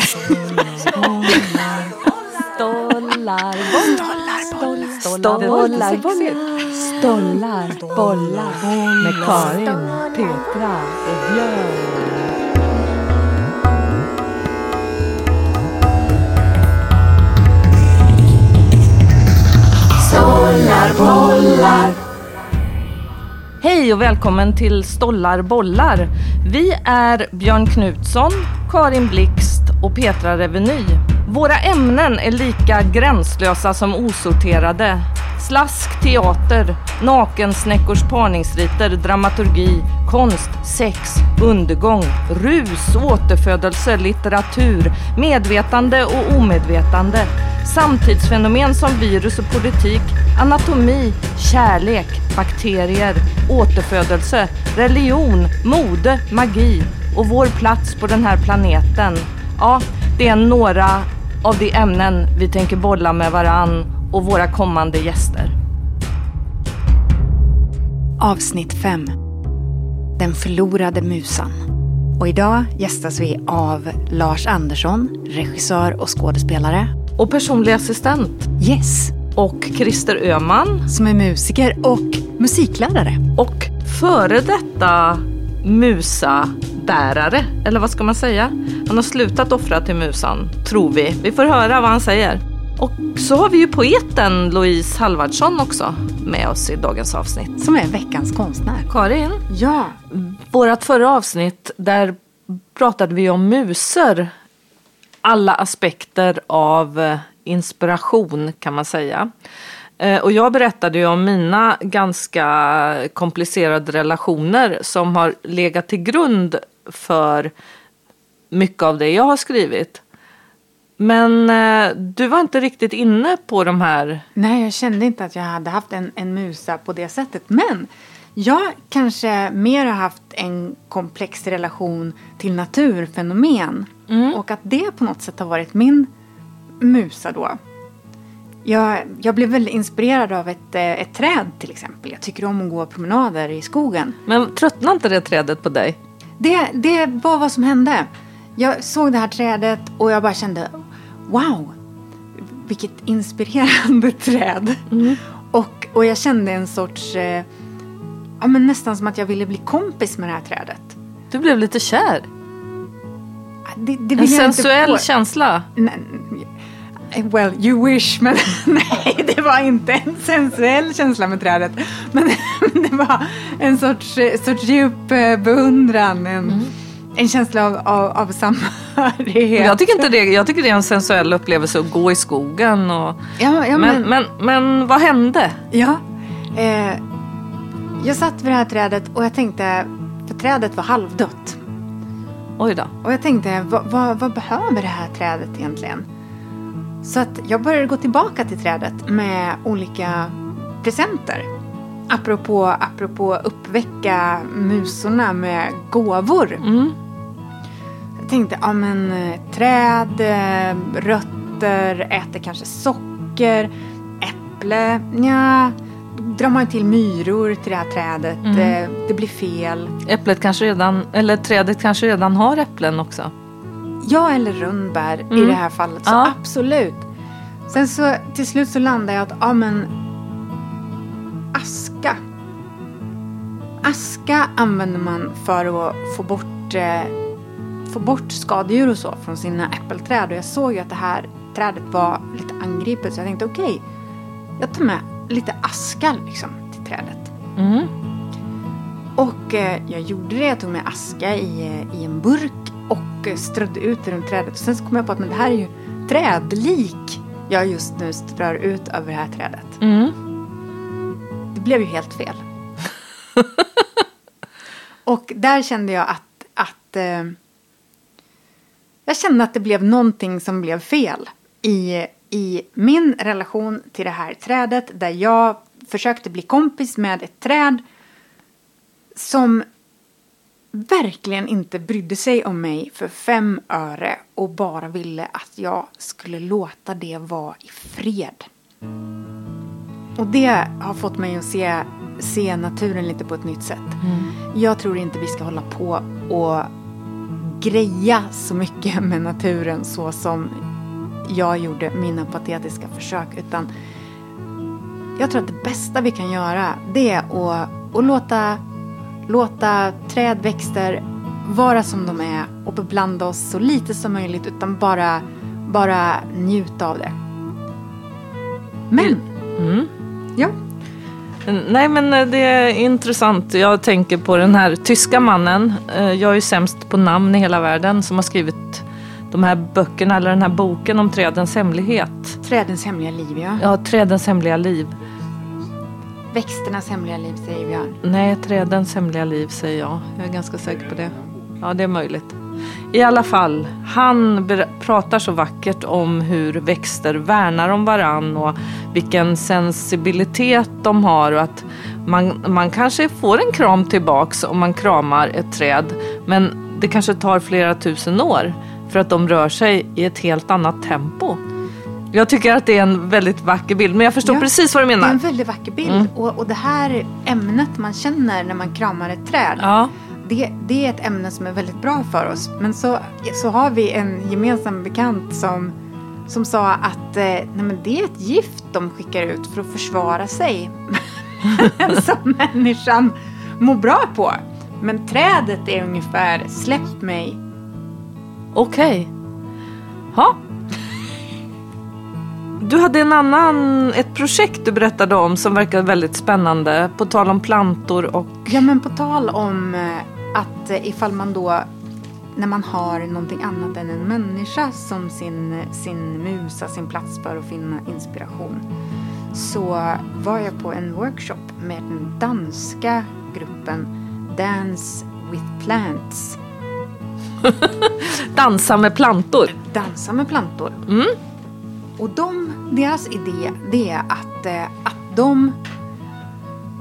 Stollar, bollar, stollar, bollar, stollar, bollar med Karin, Petra och Björn. Stollar, bollar. Hej och välkommen till Stollar bollar. Vi är Björn Knutsson, Karin Blixt och Petra Reveny. Våra ämnen är lika gränslösa som osorterade. Slask, teater, nakensnäckors parningsriter, dramaturgi, konst, sex, undergång, rus, återfödelse, litteratur, medvetande och omedvetande, samtidsfenomen som virus och politik, anatomi, kärlek, bakterier, återfödelse, religion, mode, magi och vår plats på den här planeten. Ja, det är några av de ämnen vi tänker bolla med varann och våra kommande gäster. Avsnitt 5 Den förlorade musan. Och idag gästas vi av Lars Andersson, regissör och skådespelare. Och personlig assistent. Yes, Och Christer Öhman. som är musiker och musiklärare. Och före detta musabärare, eller vad ska man säga? Han har slutat offra till musan, tror vi. Vi får höra vad han säger. Och så har vi ju poeten Louise Halvardsson också med oss i dagens avsnitt. Som är veckans konstnär. Karin, Ja, vårat förra avsnitt, där pratade vi om musor. Alla aspekter av eh, inspiration kan man säga. Eh, Och jag berättade ju om mina ganska komplicerade relationer som har legat till grund för mycket av det jag har skrivit. Men eh, du var inte riktigt inne på de här nej jag kände inte att jag hade haft en, en musa på det sättet. Men jag kanske mer har haft en komplex relation till naturfenomen. Och att det på något sätt har varit min musa då. Jag, jag blev väldigt inspirerad av ett, eh, ett träd till exempel. Jag tycker om att gå promenader i skogen. Men tröttnade inte det trädet på dig? Det, det var vad som hände. Jag såg det här trädet och jag bara kände wow, vilket inspirerande träd. Och, och jag kände en sorts, eh, ja men nästan som att jag ville bli kompis med det här trädet. Du blev lite kär. Det, det En sensuell känsla. Nej, Well, you wish, men nej, det var inte en sensuell känsla med trädet. Men det var en sorts, eh, sorts djup eh, beundran, en, en känsla av, av, av samhörighet. Jag tycker inte det. Jag tycker det är en sensuell upplevelse att gå i skogen. Och... Ja, ja, men, men, men, men vad hände? ja, eh, jag satt vid det här trädet och jag tänkte, för trädet var halvdött. Oj då. Och jag tänkte, vad, vad, vad behöver det här trädet egentligen? Så att jag började gå tillbaka till trädet med olika presenter. Apropå, apropå uppväcka musorna med gåvor. Mm. Jag tänkte, ja men träd, eh, rötter, äter kanske socker, äpple, ja drar man till myror till det här trädet. Eh, Det blir fel. Äpplet kanske redan, eller trädet kanske redan har äpplen också. Ja, eller rönnbär i Mm. det här fallet. Så Ja. absolut. Sen så till slut så landade jag att, ja men aska. Aska använder man för att få bort, eh, få bort skadedjur och så från sina äppelträd. Och jag såg ju att det här trädet var lite angripet. Så jag tänkte okej, jag tar med lite aska liksom till trädet. Mm. Och eh, jag gjorde det. Jag tog med aska i, eh, i en burk och eh, strödde ut det runt trädet. Och sen så kom jag på att men det här är ju trädlik jag just nu strör ut över det här trädet. Mm. Det blev ju helt fel. och där kände jag att, att eh, jag kände att det blev någonting som blev fel i, i min relation till det här trädet där jag försökte bli kompis med ett träd som verkligen inte brydde sig om mig för fem öre och bara ville att jag skulle låta det vara i fred. Och det har fått mig att se, se naturen lite på ett nytt sätt. Jag tror inte vi ska hålla på och greja så mycket med naturen så som jag gjorde mina patetiska försök. Utan jag tror att det bästa vi kan göra det är att, att låta, låta träd, växter vara som de är och beblanda oss så lite som möjligt utan bara, bara njuta av det. Men, Mm. ja. Nej men eh, det är intressant. Jag tänker på den här tyska mannen. eh, Jag är ju sämst på namn i hela världen som har skrivit de här böckerna eller den här boken om trädens hemlighet. Trädens hemliga liv, ja. Ja, trädens hemliga liv. Växternas hemliga liv, säger Björn. Nej, trädens hemliga liv säger jag. Jag är ganska säker på det. Ja, det är möjligt. I alla fall, han pratar så vackert om hur växter värnar om varann och vilken sensibilitet de har och att man, man kanske får en kram tillbaks om man kramar ett träd men det kanske tar flera tusen år för att de rör sig i ett helt annat tempo. Jag tycker att det är en väldigt vacker bild men jag förstår Ja, precis vad du Det är menar. en väldigt vacker bild. Mm. Och, och det här ämnet man känner när man kramar ett träd. Ja. Det, det är ett ämne som är väldigt bra för oss. Men så, så har vi en gemensam bekant som, som sa att eh, nej men det är ett gift de skickar ut för att försvara sig. som människan mår bra på. Men trädet är ungefär släpp mig. Okej. Ja. Du hade en annan, ett projekt du berättade om som verkade väldigt spännande. På tal om plantor och... Ja men på tal om eh, att eh, ifall man då när man har någonting annat än en människa som sin, sin musa, sin plats för att finna inspiration. Så var jag på en workshop med den danska gruppen Dance with Plants. Dansa med plantor. Dansa med plantor. Mm. Och de, deras idé det är att, eh, att de...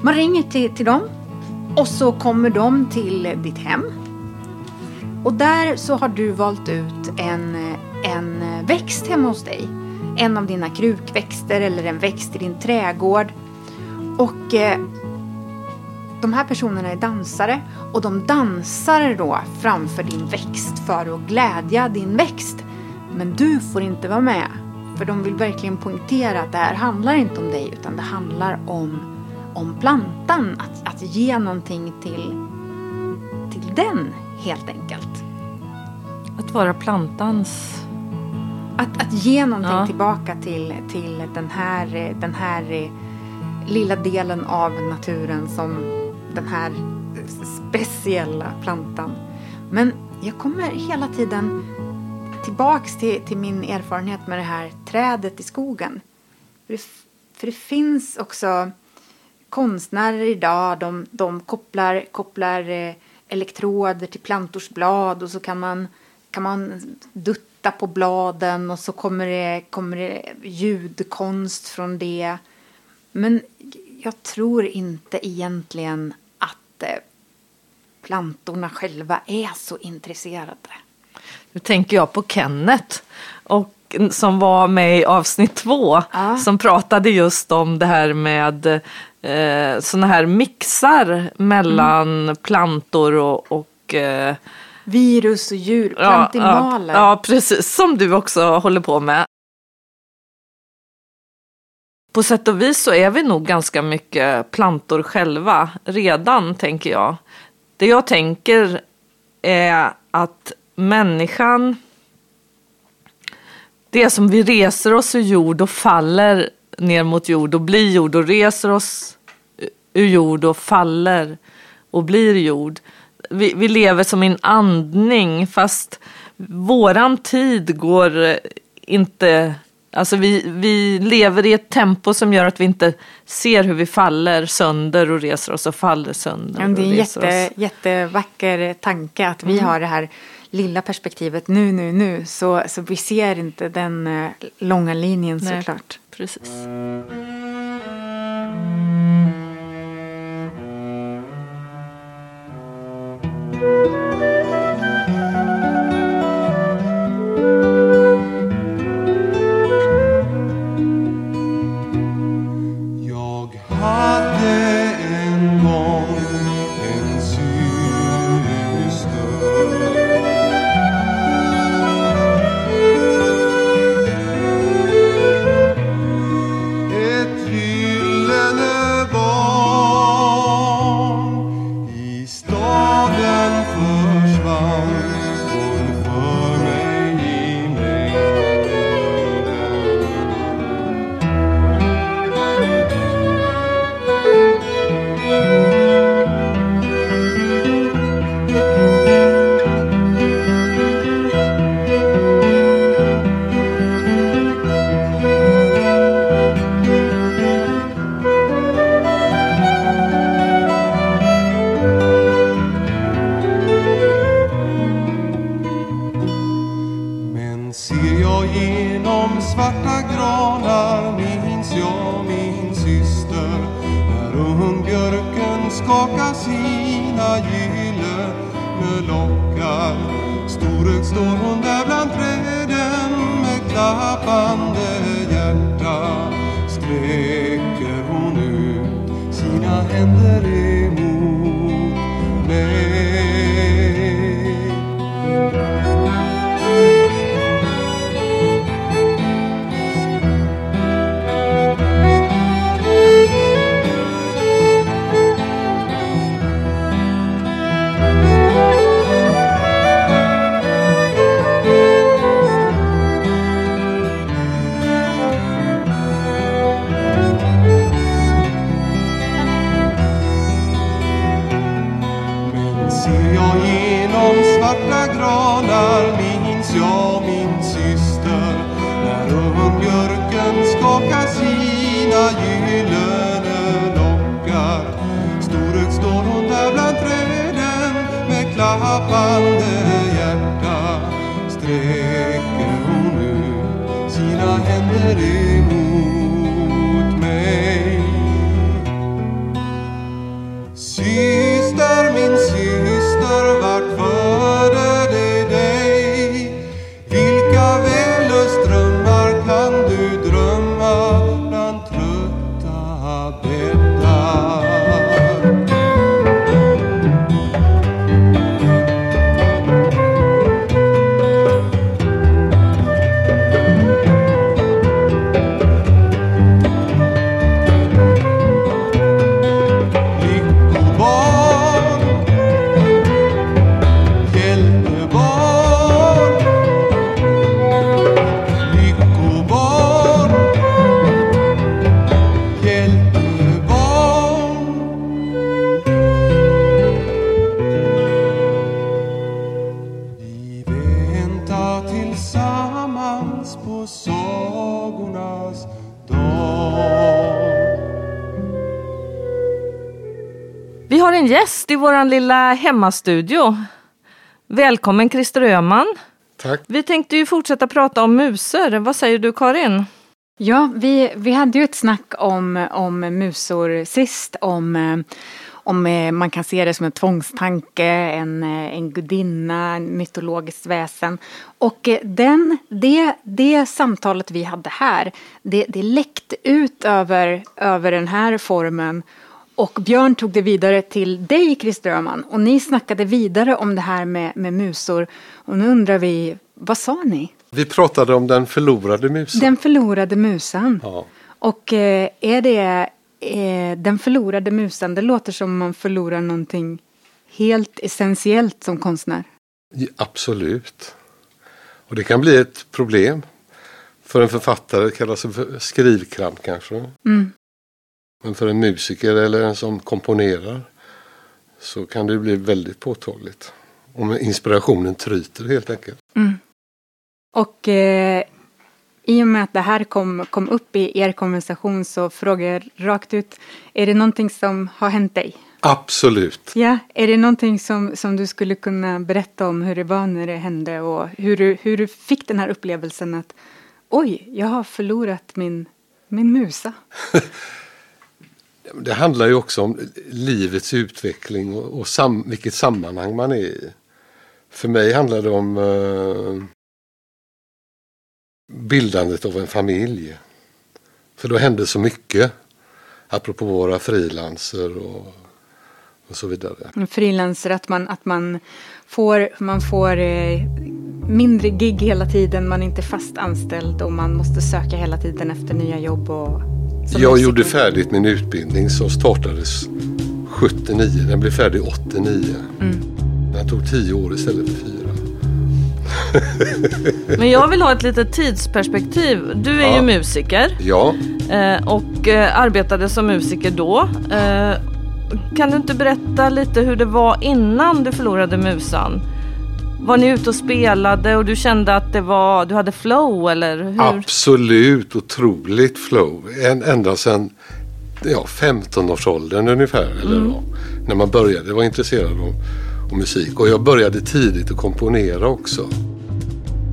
Man ringer till, till dem och så kommer de till ditt hem. Och där så har du valt ut en, en växt hemma hos dig. En av dina krukväxter eller en växt i din trädgård. Och eh, de här personerna är dansare och de dansar då framför din växt för att glädja din växt. Men du får inte vara med. För de vill verkligen poängtera att det här handlar inte om dig utan det handlar om, om plantan. Att, att ge någonting till, till den helt enkelt. Att vara plantans... Att, att ge någonting Ja. tillbaka till, till den, här, den här lilla delen av naturen som den här speciella plantan. Men jag kommer hela tiden tillbaks till, till min erfarenhet med det här trädet i skogen. För det, för det finns också konstnärer idag, de, de kopplar, kopplar eh, elektroder till plantors blad och så kan man, kan man dutta på bladen och så kommer det, kommer det ljudkonst från det. Men jag tror inte egentligen att eh, plantorna själva är så intresserade. Nu tänker jag på Kenneth. Och, som var med i avsnitt två. Ja. Som pratade just om det här med eh, såna här mixar mellan plantor och, och eh, Virus och djur, Ja, plantimaler. Ja, ja, precis. Som du också håller på med. På sätt och vis så är vi nog ganska mycket plantor själva redan, tänker jag. Det jag tänker är att människan, det som vi reser oss ur jord och faller ner mot jord och blir jord och reser oss ur jord och faller och blir jord. Vi, vi lever som en andning fast våran tid går inte Alltså vi, vi lever i ett tempo som gör att vi inte ser hur vi faller sönder och reser oss och faller sönder. Ja, det är en jätte, jättevacker tanke att vi har det här lilla perspektivet nu, nu, nu. Så, så vi ser inte den eh, långa linjen Nej. såklart. Precis. Ungbjörken skakar sina gyllene lockar. Storögd står hon där bland träden med klappande hjärta. Sträcker hon ut sina händer emot våran lilla hemmastudio. Välkommen Christer Öhman. Tack. Vi tänkte ju fortsätta prata om musor. Vad säger du Karin? Ja, vi, vi hade ju ett snack om, om musor sist, om, om eh, man kan se det som en tvångstanke, en, eh, en gudinna, en mytologiskt väsen. Och eh, den, det, det samtalet vi hade här, det, det läckte ut över, över den här formen. Och Björn tog det vidare till dig, Christer Öhman. Och ni snackade vidare om det här med, med musor. Och nu undrar vi, vad sa ni? Vi pratade om den förlorade musen. Den förlorade musan. Ja. Och eh, är det eh, den förlorade musen, det låter som man förlorar någonting helt essentiellt som konstnär. Ja, Absolut. Och det kan bli ett problem. För en författare kallas det för skrivkramp kanske. Mm. Men för en musiker eller en som komponerar så kan det bli väldigt påtagligt. Om inspirationen tryter helt enkelt. Och eh, i och med att det här kom, kom upp i er konversation så frågar jag rakt ut, är det någonting som har hänt dig? Absolut. Ja, är det någonting som, som du skulle kunna berätta om hur det var när det hände och hur du, hur du fick den här upplevelsen att oj, jag har förlorat min, min musa. Det handlar ju också om livets utveckling och, och sam, vilket sammanhang man är i. För mig handlar det om eh, bildandet av en familj. För då hände så mycket. Apropå våra frilanser och, och så vidare. Frilanser, att man, att man får, man får eh, mindre gig hela tiden, man är inte fast anställd och man måste söka hela tiden efter nya jobb. Och, jag gjorde färdigt min utbildning som startades 79. Den blev färdig 89. Den tog tio år istället för fyra. Men jag vill ha ett litet tidsperspektiv. Du är Ja. ju musiker Ja, eh, och eh, arbetade som musiker då. Eh, kan du inte berätta lite hur det var innan du förlorade musan? Var ni ute och spelade och du kände att det var, du hade flow eller hur? absolut otroligt flow. En, ända sedan ja, 15-årsåldern ungefär. Eller då, när man började vara intresserad av, av musik. Och jag började tidigt att komponera också.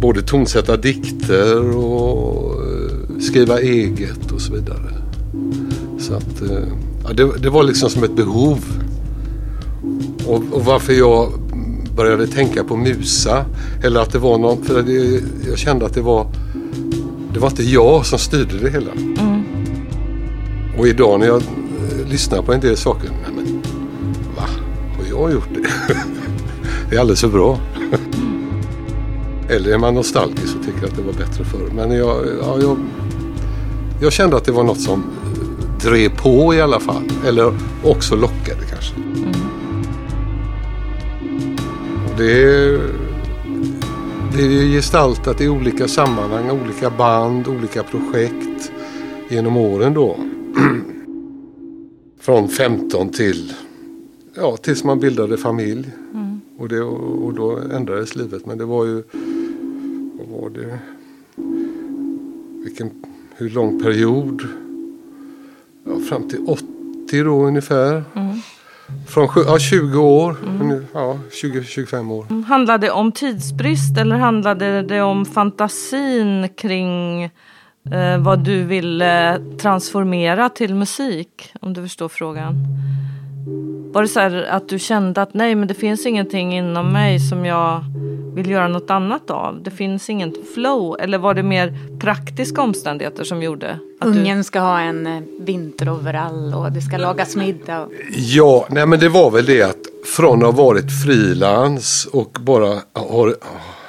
både tonsätta dikter och eh, skriva eget och så vidare. Så att eh, ja, det, det var liksom som ett behov. Och, och varför jag började tänka på Musa. Eller att det var någon, för det, jag kände att det var det var inte jag som styrde det hela. Och idag när jag eh, lyssnar på en del saker, nej men va, har jag gjort det? det är alldeles för bra. Eller är man nostalgisk och tycker att det var bättre förr. Men jag, ja, jag, jag kände att det var något som drev på i alla fall. Eller också lockade kanske. Och det, det är gestaltat i olika sammanhang, olika band, olika projekt genom åren då. Från 15 till, ja, tills man bildade familj. Och, det, och då ändrades livet. Men det var ju, vad var det? Vilken, hur lång period? Ja, fram till 80 då ungefär. Från ja, 20 år, mm. ja, 20-25 år. Mm, handlade det om tidsbrist eller handlade det om fantasin kring eh, vad du ville transformera till musik? Om du förstår frågan. Var det så här att du kände att nej men det finns ingenting inom mig som jag vill göra något annat av? Det finns inget flow? Eller var det mer praktiska omständigheter som gjorde att du... Ungen ska ha en eh, vinteroverall och det ska lagas middag. och- Ja, nej men det var väl det att från att ha varit frilans och bara har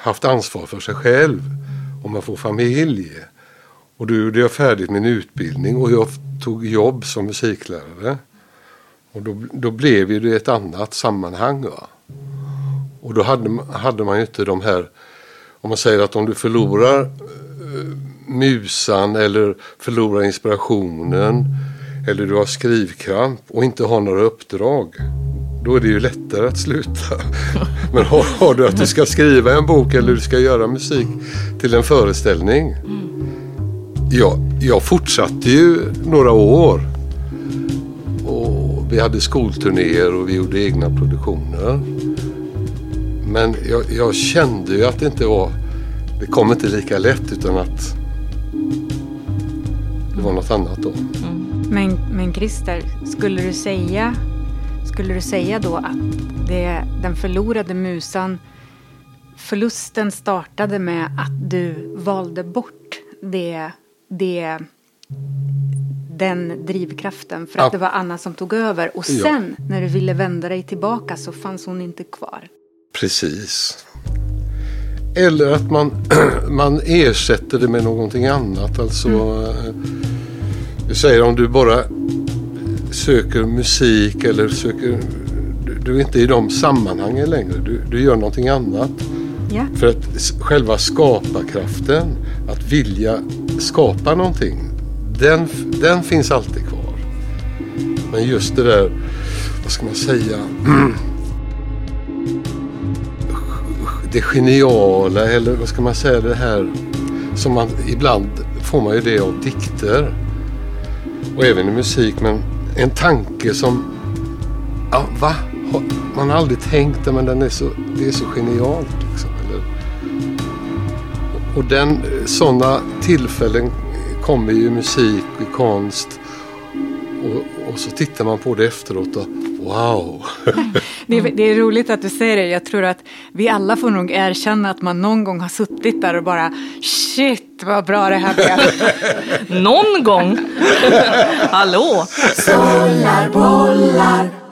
haft ansvar för sig själv och man får familj. Och då gjorde jag färdigt min utbildning och jag tog jobb som musiklärare. Och då, då blev ju det ett annat sammanhang. Va? Och då hade, man- hade man ju inte de här, om man säger att om du förlorar eh, musan eller förlorar inspirationen eller du har skrivkramp och inte har några uppdrag. Då är det ju lättare att sluta. Men har, har du att du ska skriva en bok eller du ska göra musik till en föreställning. Ja, jag fortsatte ju några år. Vi hade skolturnéer och vi gjorde egna produktioner. Men jag, jag kände ju att det inte var... Det kom inte lika lätt utan att det var något annat då. Mm. Men, men Christer, skulle du säga, skulle du säga då att det, den förlorade musan, förlusten startade med att du valde bort det, det, den drivkraften för att Ja. det var Anna som tog över och Ja. sen när du ville vända dig tillbaka så fanns hon inte kvar. Precis. Eller att man, man ersätter det med någonting annat. Alltså, eh, du säger om du bara söker musik eller söker... Du, du är inte i de sammanhangen längre. Du, du gör någonting annat. Ja. För att själva skaparkraften, att vilja skapa någonting, den, den finns alltid kvar. Men just det där, vad ska man säga, det geniala eller vad ska man säga det här som man ibland får man ju det av dikter och även i musik men en tanke som ja, va? Man har aldrig tänkt det men den är så, det är så genialt. Liksom, eller? Och den, sådana tillfällen kommer ju i musik och i konst och, och så tittar man på det efteråt och wow. Det är, det är roligt att du säger det. Jag tror att vi alla får nog erkänna att man någon gång har suttit där och bara shit vad bra det här blev. Någon gång? Hallå?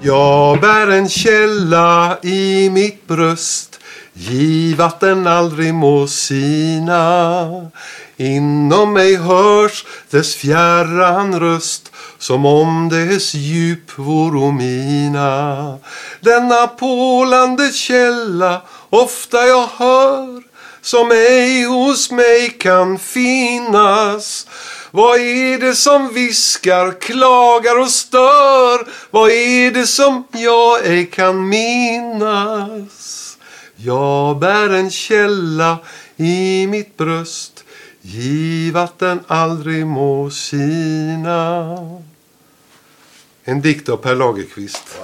Jag bär en källa i mitt bröst Giv att den aldrig må sina Inom mig hörs dess fjärran röst som om dess djup voro mina Denna pålande källa ofta jag hör som ej hos mig kan finnas vad är det som viskar, klagar och stör? Vad är det som jag ej kan minnas? Jag bär en källa i mitt bröst Giv att den aldrig må sina En dikt av Per Lagerkvist.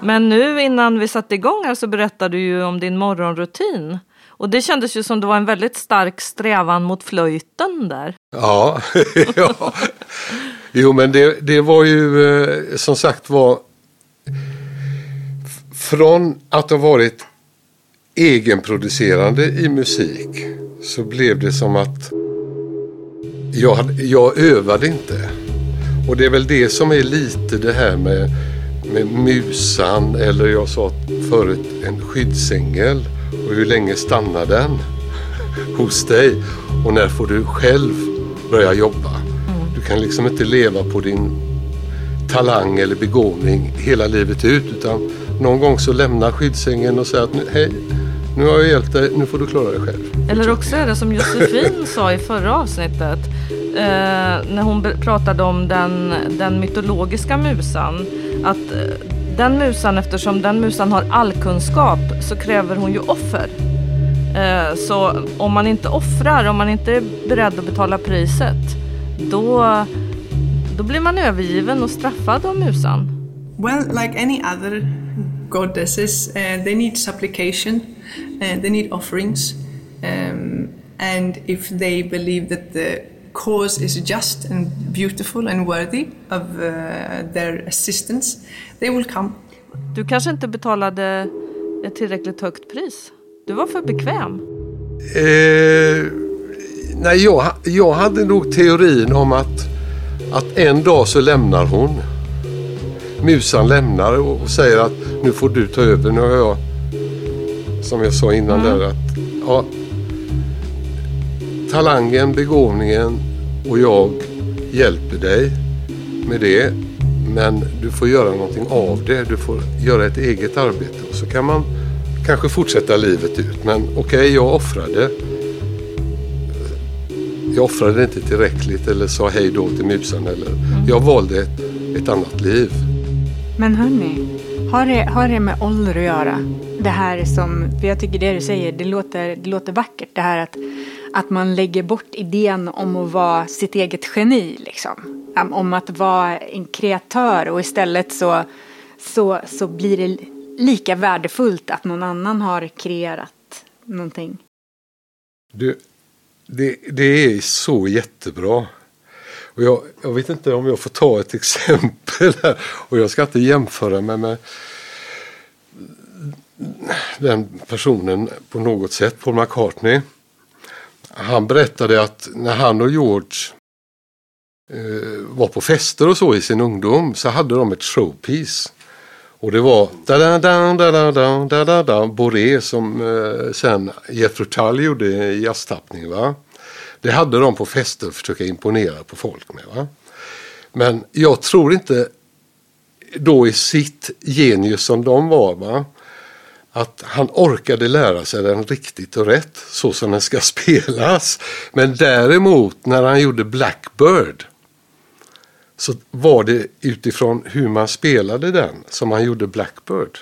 Men nu innan vi satte igång här så berättade du ju om din morgonrutin. Och det kändes ju som det var en väldigt stark strävan mot flöjten där. Ja, ja. Jo men det, det var ju eh, som sagt var från att ha varit egenproducerande i musik så blev det som att jag, hade, jag övade inte. Och det är väl det som är lite det här med, med musan eller jag sa förut en skyddsängel och hur länge stannar den hos dig och när får du själv börja jobba. Du kan liksom inte leva på din talang eller begåvning hela livet ut utan någon gång så lämnar skyddsängeln och säger att hej, nu har jag hjälpt dig, nu får du klara dig själv. Eller också är det som Josefin sa i förra avsnittet. Eh, när hon pratade om den, den mytologiska musan. Att eh, den musan, eftersom den musan har all kunskap så kräver hon ju offer. Eh, så om man inte offrar, om man inte är beredd att betala priset. Då, då blir man övergiven och straffad av musan. Well, like any other goddesses, uh, they need supplication, uh, they need offerings, um, and if they believe that the cause is just and beautiful and worthy of uh, their assistance, they will come. Du kanske inte betalade ett tillräckligt högt pris. Du var för bekväm. Eh, nej, jag, jag hade nog teorin om att, att en dag så lämnar hon. Musan lämnar och, säger att nu får du ta över. Nu har jag, som jag sa innan där, att ja, talangen, begåvningen och jag hjälper dig med det. Men du får göra någonting av det. Du får göra ett eget arbete. Och så kan man kanske fortsätta livet ut. Men okej, jag offrade. Jag offrade inte tillräckligt eller sa hej då till musen. Eller, Jag valde ett, ett annat liv. Men hörni, har det, har det med ålder att göra? Det här som, för jag tycker det du säger, det låter, det låter vackert. Det här att, att man lägger bort idén om att vara sitt eget geni. Liksom. Om- att vara en kreatör och istället så, så, så blir det lika värdefullt att någon annan har kreerat någonting. Du, det, det är så jättebra. Och jag, jag vet inte om jag får ta ett exempel här. Och jag ska inte jämföra mig med den personen på något sätt, Paul McCartney. Han berättade att när han och George eh, var på fester och så i sin ungdom så hade de ett showpiece. Och det var da da da da da da da da da Boré som eh, sen Jethro Tull gjorde i jazztappning. Va? Det hade de på fester att försöka imponera på folk med. Va? Men jag tror inte då i sitt genius som de var. Va? Att han orkade lära sig den riktigt och rätt så som den ska spelas. Men däremot när han gjorde Blackbird så var det utifrån hur man spelade den som han gjorde Blackbird.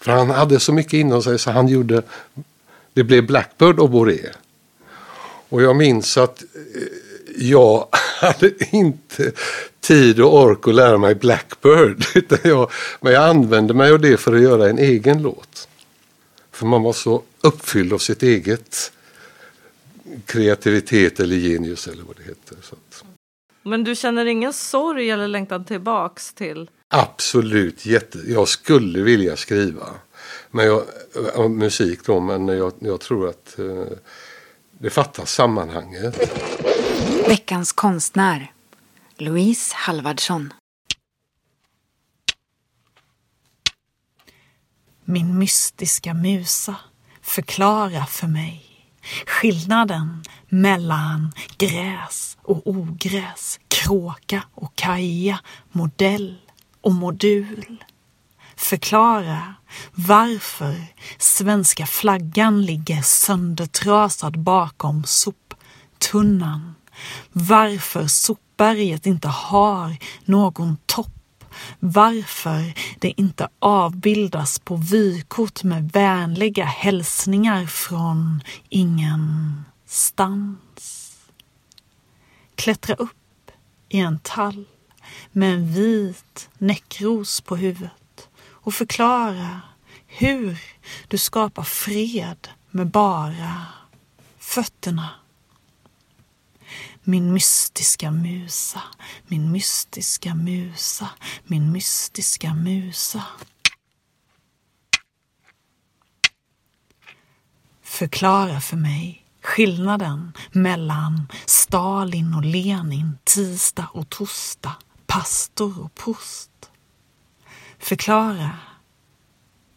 För han hade så mycket inom sig så han gjorde, det blev Blackbird och Boré. Och jag minns att eh, jag hade inte tid och ork att lära mig Blackbird. Utan jag, men jag använde mig av det för att göra en egen låt. För man var så uppfylld av sitt eget kreativitet eller genius eller vad det heter. Men du känner ingen sorg eller längtan tillbaks till? Absolut, jätte. Jag skulle vilja skriva men jag, musik då, men jag, jag tror att eh, det fattas sammanhanget. Veckans konstnär, Louise Halvardsson. Min mystiska musa, förklara för mig skillnaden mellan gräs och ogräs, kråka och kaja, modell och modul. Förklara varför svenska flaggan ligger söndertrasad bakom soptunnan. Varför sopberget inte har någon topp varför det inte avbildas på vykort med vänliga hälsningar från ingenstans. Klättra upp i en tall med en vit näckros på huvudet och förklara hur du skapar fred med bara fötterna. Min mystiska musa, min mystiska musa, min mystiska musa. Förklara för mig skillnaden mellan Stalin och Lenin, tisdag och torsdag, pastor och prost. Förklara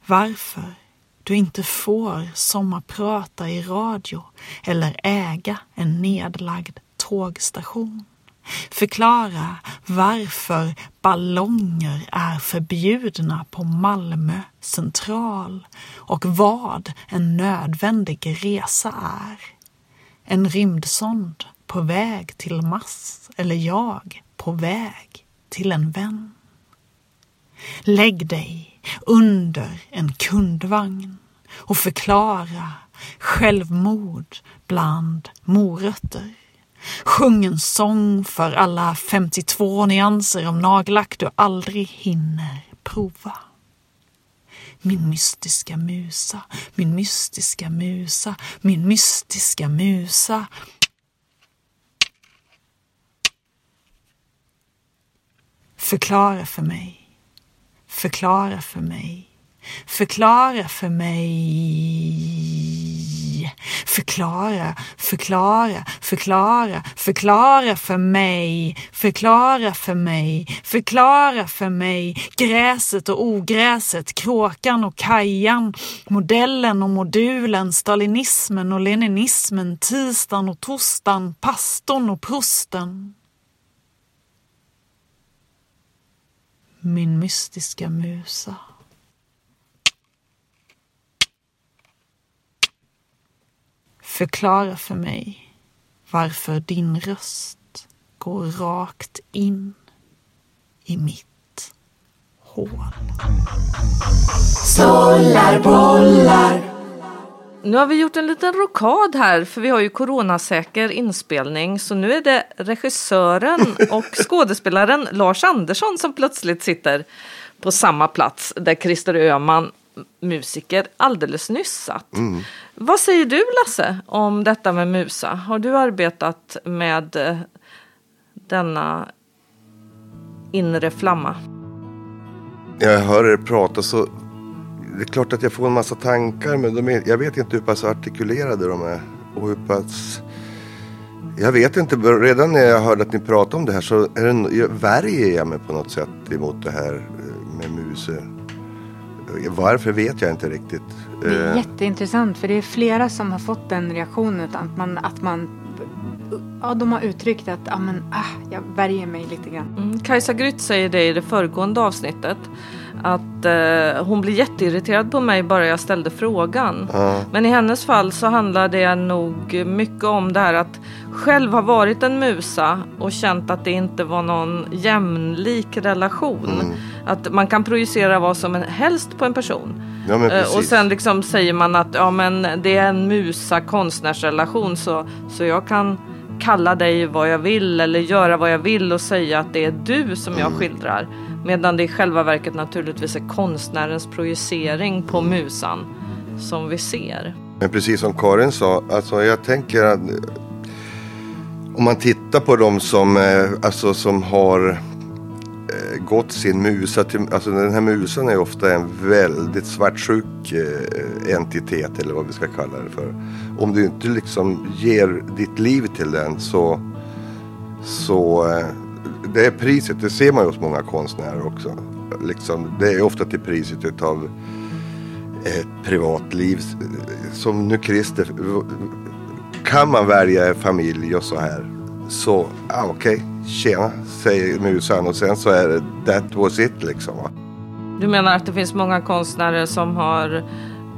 varför du inte får sommarprata i radio eller äga en nedlagd tågstation. Förklara varför ballonger är förbjudna på Malmö central och vad en nödvändig resa är. En rymdsond på väg till Mars eller jag på väg till en vän. Lägg dig under en kundvagn och förklara självmord bland morötter. Sjung en sång för alla 52 nyanser av nagellack du aldrig hinner prova. Min mystiska musa, min mystiska musa, min mystiska musa. Förklara för mig, förklara för mig, förklara för mig Förklara, förklara, förklara, förklara för mig, förklara för mig, förklara för mig. Gräset och ogräset, kråkan och kajan, modellen och modulen, stalinismen och leninismen, tisdagen och torsdagen, pastorn och prosten. Min mystiska musa. Förklara för mig varför din röst går rakt in i mitt hål. Stollar, bollar. Nu har vi gjort en liten rokad här för vi har ju coronasäker inspelning så nu är det regissören och skådespelaren Lars Andersson som plötsligt sitter på samma plats där Christer Öhman musiker alldeles nyss satt. Mm. Vad säger du Lasse om detta med Musa? Har du arbetat med eh, denna inre flamma? Jag hör er prata så det är klart att jag får en massa tankar men de är, jag vet inte hur pass artikulerade de är. Och hur pass... Jag vet inte, redan när jag hörde att ni pratade om det här så är det, värjer jag mig på något sätt emot det här eh, med muser. Varför vet jag inte riktigt. Det är eh. jätteintressant för det är flera som har fått den reaktionen att man, att man ja, de har uttryckt att ja, men, ah, jag värjer mig lite grann. Mm, Kajsa Grytt säger det i det föregående avsnittet. Att eh, hon blir jätteirriterad på mig bara jag ställde frågan. Ja. Men i hennes fall så handlar det nog mycket om det här att själv ha varit en musa och känt att det inte var någon jämlik relation. Mm. Att man kan projicera vad som helst på en person. Ja, eh, och sen liksom säger man att ja, men det är en musa konstnärsrelation så, så jag kan kalla dig vad jag vill eller göra vad jag vill och säga att det är du som jag mm. skildrar. Medan det i själva verket naturligtvis är konstnärens projicering på musan som vi ser. Men precis som Karin sa, alltså jag tänker att eh, om man tittar på de som, eh, alltså, som har eh, gått sin musa till, alltså den här musan är ofta en väldigt svartsjuk entitet eller vad vi ska kalla det för. Om du inte liksom ger ditt liv till den så, så det är priset, det ser man ju hos många konstnärer också. Liksom, det är ofta till priset utav ett privatliv. Som nu Christer, kan man välja familj och så här. Så, ah, okej, okay, tjena, säger musan och sen så är det that was it liksom. Du menar att det finns många konstnärer som har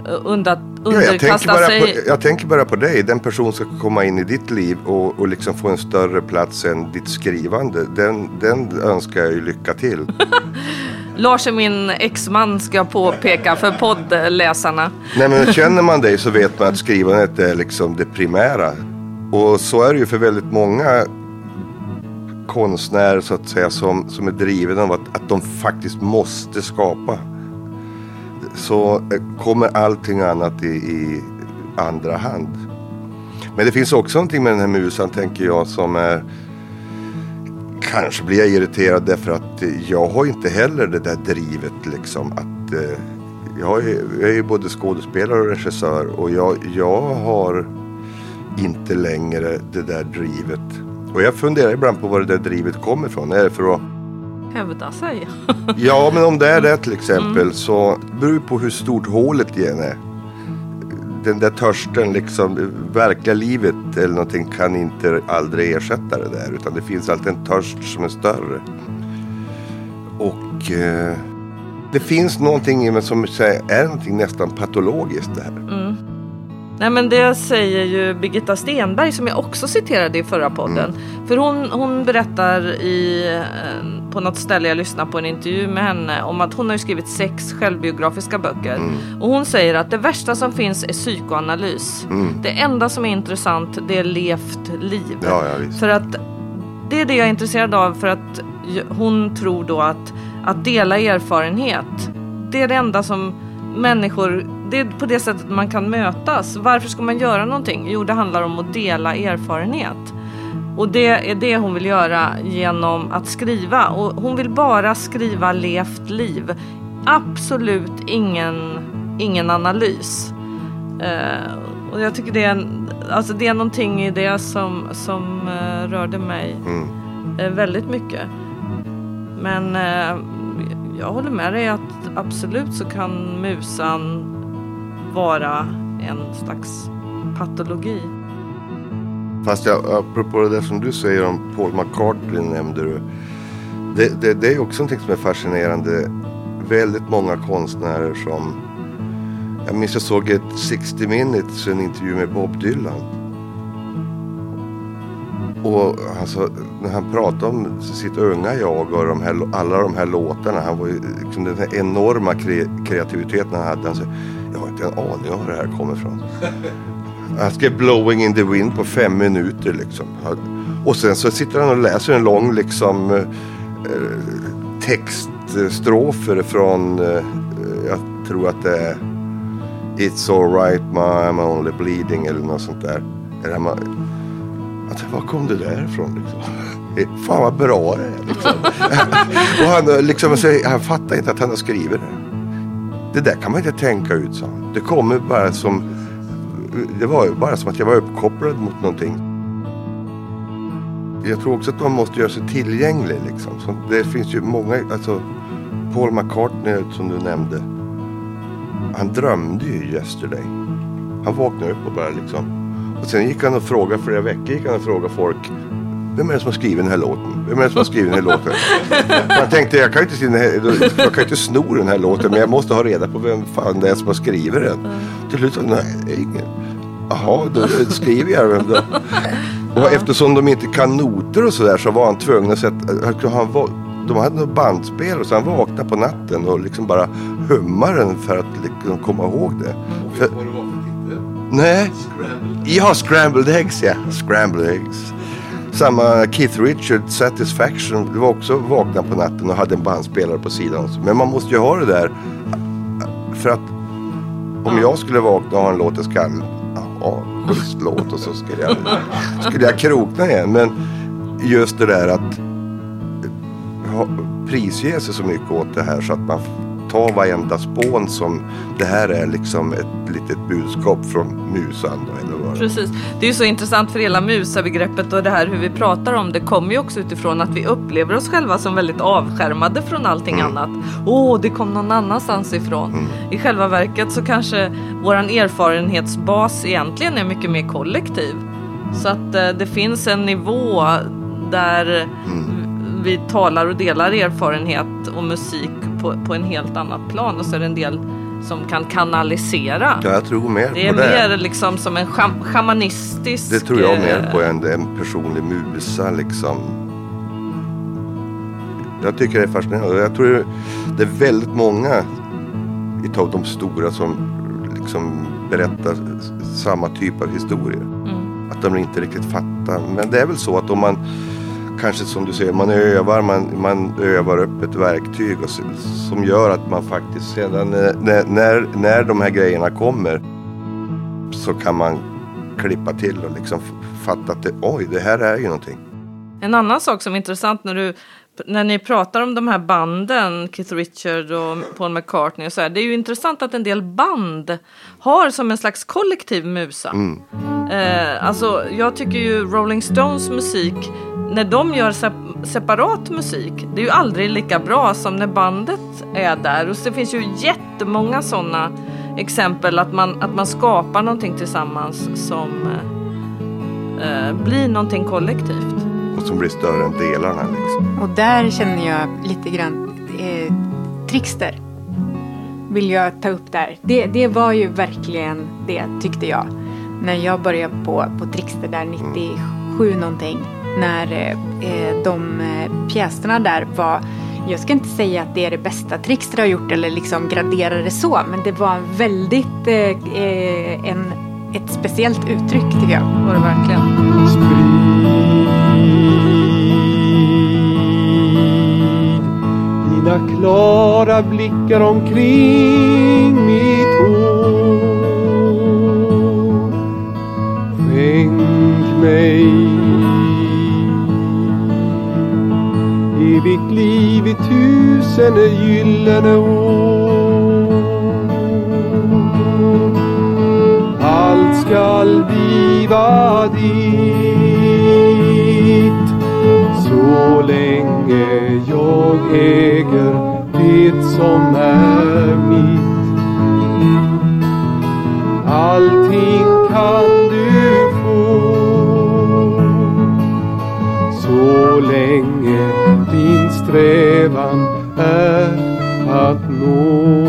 eh, undat, ja, jag sig... På, jag tänker bara på dig, den person som ska komma in i ditt liv och, och liksom få en större plats än ditt skrivande. Den, den önskar jag ju lycka till. Lars är min exman ska jag påpeka för poddläsarna. Nej men känner man dig så vet man att skrivandet är liksom det primära. Och så är det ju för väldigt många konstnärer så att säga som, som är drivna av att, att de faktiskt måste skapa så eh, kommer allting annat i, i andra hand. Men det finns också någonting med den här musan tänker jag som är Kanske blir jag irriterad därför att jag har inte heller det där drivet liksom att eh, jag, är, jag är ju både skådespelare och regissör och jag, jag har inte längre det där drivet. Och jag funderar ibland på var det där drivet kommer ifrån. Är det för att Hävda sig. Ja, men om det är det till exempel så beror det på hur stort hålet igen är. Den där törsten, liksom, verkliga livet eller någonting kan inte aldrig ersätta det där. Utan det finns alltid en törst som är större. Och eh, det finns någonting i mig som är någonting nästan patologiskt det här. Nej men det säger ju Birgitta Stenberg som jag också citerade i förra podden. För hon, hon berättar i, eh, på något ställe jag lyssnade på en intervju med henne om att hon har skrivit sex självbiografiska böcker. Och hon säger att det värsta som finns är psykoanalys. Det enda som är intressant det är levt liv. Ja, ja. För att det är det jag är intresserad av för att hon tror då att, att dela erfarenhet det är det enda som människor, det är på det sättet man kan mötas. Varför ska man göra någonting? Jo, det handlar om att dela erfarenhet. Och det är det hon vill göra genom att skriva. Och hon vill bara skriva levt liv. Absolut ingen, ingen analys. Eh, och jag tycker det är, en, alltså det är någonting i det som, som eh, rörde mig Mm. eh, väldigt mycket. Men eh, jag håller med dig att absolut så kan musan vara en slags patologi. Fast jag, apropå det där som du säger om Paul McCartney nämnde du. Det, det, det är också någonting som är fascinerande. Väldigt många konstnärer som jag minns jag såg ett 60 minutes en intervju med Bob Dylan. Och alltså, när han pratade om sitt unga jag och de här, alla de här låtarna. Han var ju liksom den här enorma kre, kreativiteten han hade. Han sa, jag har inte en aning om var det här kommer ifrån. Han skrev Blowing in the wind på fem minuter liksom. Och sen så sitter han och läser en lång liksom eh, eh, textstrofer från, eh, jag tror att det är It's alright ma, I'm only bleeding eller något sånt där. Eller var kom det där ifrån liksom? Fan vad bra det är liksom. och han, liksom, han fattar inte att han har skrivit det. Det där kan man inte tänka ut, sa han. Det kommer bara som det var ju bara som att jag var uppkopplad mot någonting. Jag tror också att man måste göra sig tillgänglig liksom. Så det finns ju många, alltså Paul McCartney som du nämnde. Han drömde ju yesterday. Han vaknade upp och bara liksom. Och sen gick han och frågade, flera veckor gick han och frågade folk. Vem är det som har skrivit den här låten? Vem är det som har skrivit den här låten? Man tänkte, jag kan ju inte, jag kan inte sno den här låten. Men jag måste ha reda på vem fan det är som har skrivit den. Till slut nej, ingen. Jaha, då skriver jag den. Och eftersom de inte kan noter och sådär så var han tvungen att sätta, han var, de hade något bandspel och så han vaknade på natten och liksom bara hummade den för att liksom komma ihåg det. För, nej, Scramble. ja, Scrambled Eggs ja. Scrambled Eggs. Samma Keith Richards Satisfaction. Det var också vakna på natten och hade en bandspelare på sidan. Men man måste ju ha det där. För att om jag skulle vakna och ha en låt i skallen. Ja, schysst låt och så skulle jag, skulle jag krokna igen. Men just det där att ha, prisge sig så mycket åt det här så att man tar varenda spån som det här är liksom ett litet budskap från musan. Då, eller vad. Precis. Det är ju så intressant för hela musabegreppet och det här hur vi pratar om det kommer ju också utifrån att vi upplever oss själva som väldigt avskärmade från allting annat. Åh, det kom någon annanstans ifrån. I själva verket så kanske våran erfarenhetsbas egentligen är mycket mer kollektiv. Så att eh, det finns en nivå där vi talar och delar erfarenhet och musik på, på en helt annat plan och så är det en del som kan kanalisera. Ja, jag tror mer Det är på det. mer liksom som en sham shamanistisk... Det tror jag eh, mer på än en personlig musa liksom. Jag tycker det är fascinerande. Jag tror det är väldigt många utav de stora som liksom berättar samma typ av historier. Mm. Att de inte riktigt fattar. Men det är väl så att om man kanske som du säger, man övar, man, man övar upp ett verktyg och, som gör att man faktiskt sedan eh, när, när, när de här grejerna kommer så kan man klippa till och liksom fatta att det, oj, det här är ju någonting. En annan sak som är intressant när du när ni pratar om de här banden, Keith Richard och Paul McCartney och så här, det är ju intressant att en del band har som en slags kollektiv musa. Eh, alltså, jag tycker ju Rolling Stones musik, när de gör sep- separat musik, det är ju aldrig lika bra som när bandet är där. Och det finns ju jättemånga sådana exempel att man, att man skapar någonting tillsammans som eh, eh, blir någonting kollektivt. Och som blir större än delarna liksom. Och där känner jag lite grann eh, Trickster. Vill jag ta upp där. Det, det var ju verkligen det tyckte jag. När jag började på, på Trickster där 97 någonting. När eh, eh, de eh, pjäserna där var jag ska inte säga att det är det bästa Trickster har gjort eller liksom gradera det så. Men det var en väldigt eh, eh, en, ett speciellt uttryck tycker jag. Var det verkligen. Sprid dina klara blickar omkring mitt mig evigt liv i tusen gyllene år. Allt skall bliva ditt så länge jag äger det som är mitt. Allting kan strävan är att nå.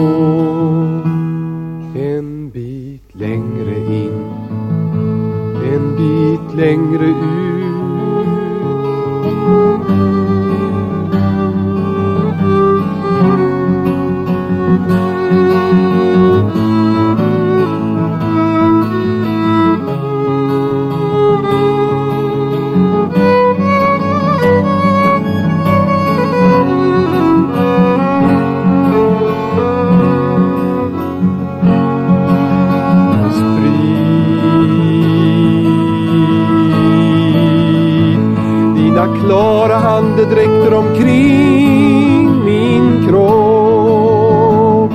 Levande dräkter omkring min kropp.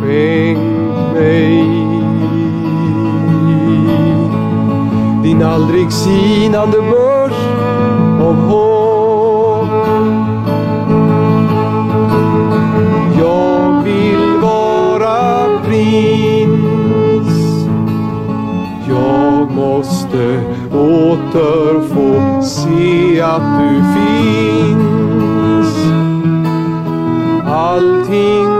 Skänk mig din aldrig sinande börs av hopp. Jag vill vara prins jag måste åter få se att du finns. Allting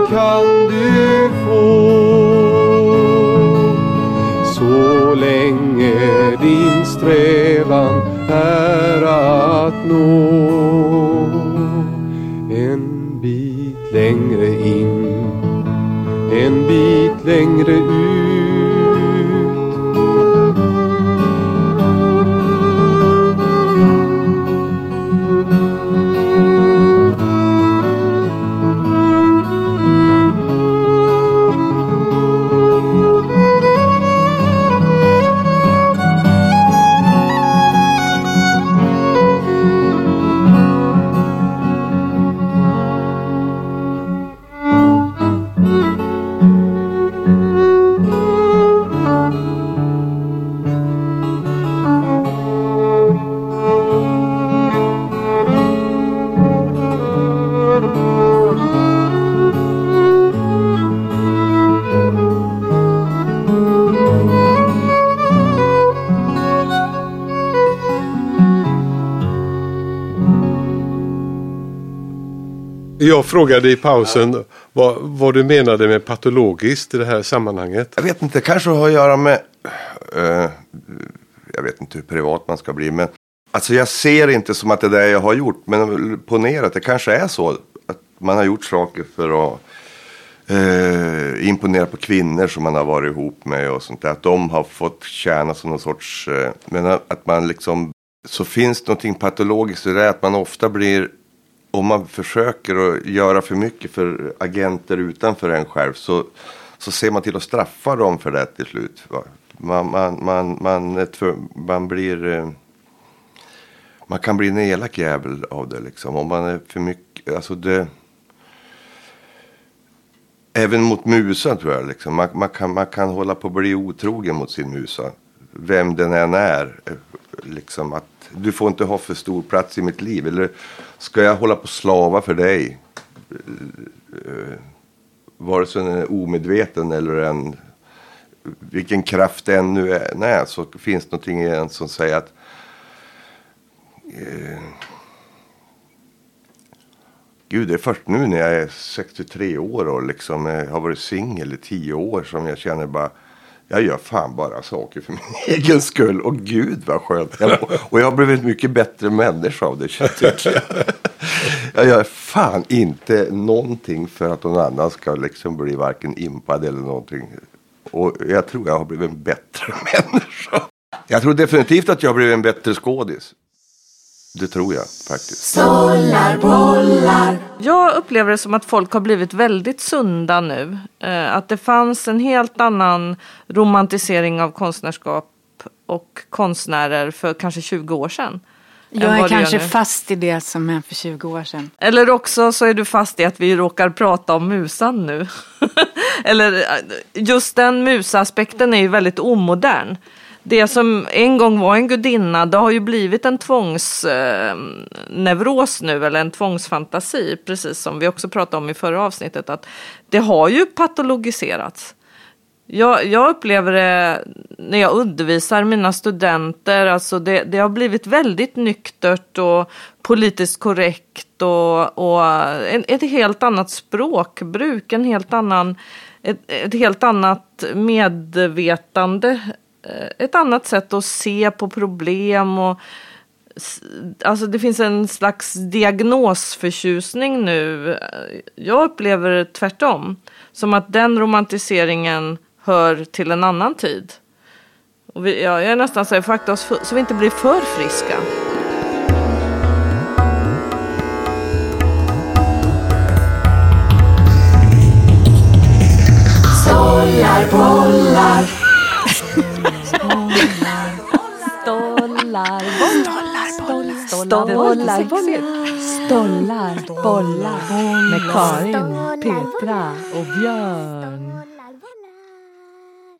Jag frågade i pausen vad, vad du menade med patologiskt i det här sammanhanget. Jag vet inte, kanske har att göra med... eh, jag vet inte hur privat man ska bli, men... Alltså jag ser inte som att det är det jag har gjort, men ponera att det kanske är så. Att man har gjort saker för att eh, imponera på kvinnor som man har varit ihop med och sånt där. Att de har fått tjäna som någon sorts... Eh, men att man liksom så finns det någonting patologiskt i det att man ofta blir om man försöker att göra för mycket för agenter utanför en själv så, så ser man till att straffa dem för det till slut. Man, man, man, man, man blir eh, man kan bli en elak jävel av det liksom. Om man är för mycket, alltså det. Även mot musan tror jag liksom. Man, man, kan, man kan hålla på att bli otrogen mot sin musa. Vem den än är. Liksom att du får inte ha för stor plats i mitt liv. Eller ska jag hålla på och slava för dig? Eh, vare sig den är omedveten eller en vilken kraft det än nu är, nej, så finns det någonting i en som säger att eh, Gud, det är först nu när jag är 63 år och liksom eh, har varit singel i 10 år som jag känner bara jag gör fan bara saker för min egen skull. Och gud vad skönt. Jag, och jag har blivit en mycket bättre människa av det. tycker jag. Jag gör fan inte någonting för att någon annan ska liksom bli varken impad eller någonting. Och jag tror jag har blivit en bättre människa. Jag tror definitivt att jag har blivit en bättre skådis. Det tror jag faktiskt. Jag upplever det som att folk har blivit väldigt sunda nu. Eh, att det fanns en helt annan romantisering av konstnärskap och konstnärer för kanske 20 år sedan. Jag är kanske fast i det som är för 20 år sedan. Eller också så är du fast i att vi råkar prata om musan nu. Eller eh, just den musaspekten är ju väldigt omodern. Det som en gång var en gudinna, det har ju blivit en tvångsneuros eh, nu, eller en tvångsfantasi, precis som vi också pratade om i förra avsnittet, att det har ju patologiserats. Jag, jag upplever det när jag undervisar mina studenter, alltså det, det har blivit väldigt nyktert och politiskt korrekt och, och en, ett helt annat språkbruk, en helt annan, ett, ett helt annat medvetande, Eh, ett annat sätt att se på problem och Alltså det finns en slags diagnosförtjusning nu. Eh, jag upplever det tvärtom. Som att den romantiseringen hör till en annan tid. Och vi, ja, jag är nästan så här, får akta oss för, så vi inte blir för friska. Stollar, bollar, stollar, bollar, stollar, bollar med Karin, Petra och Björn.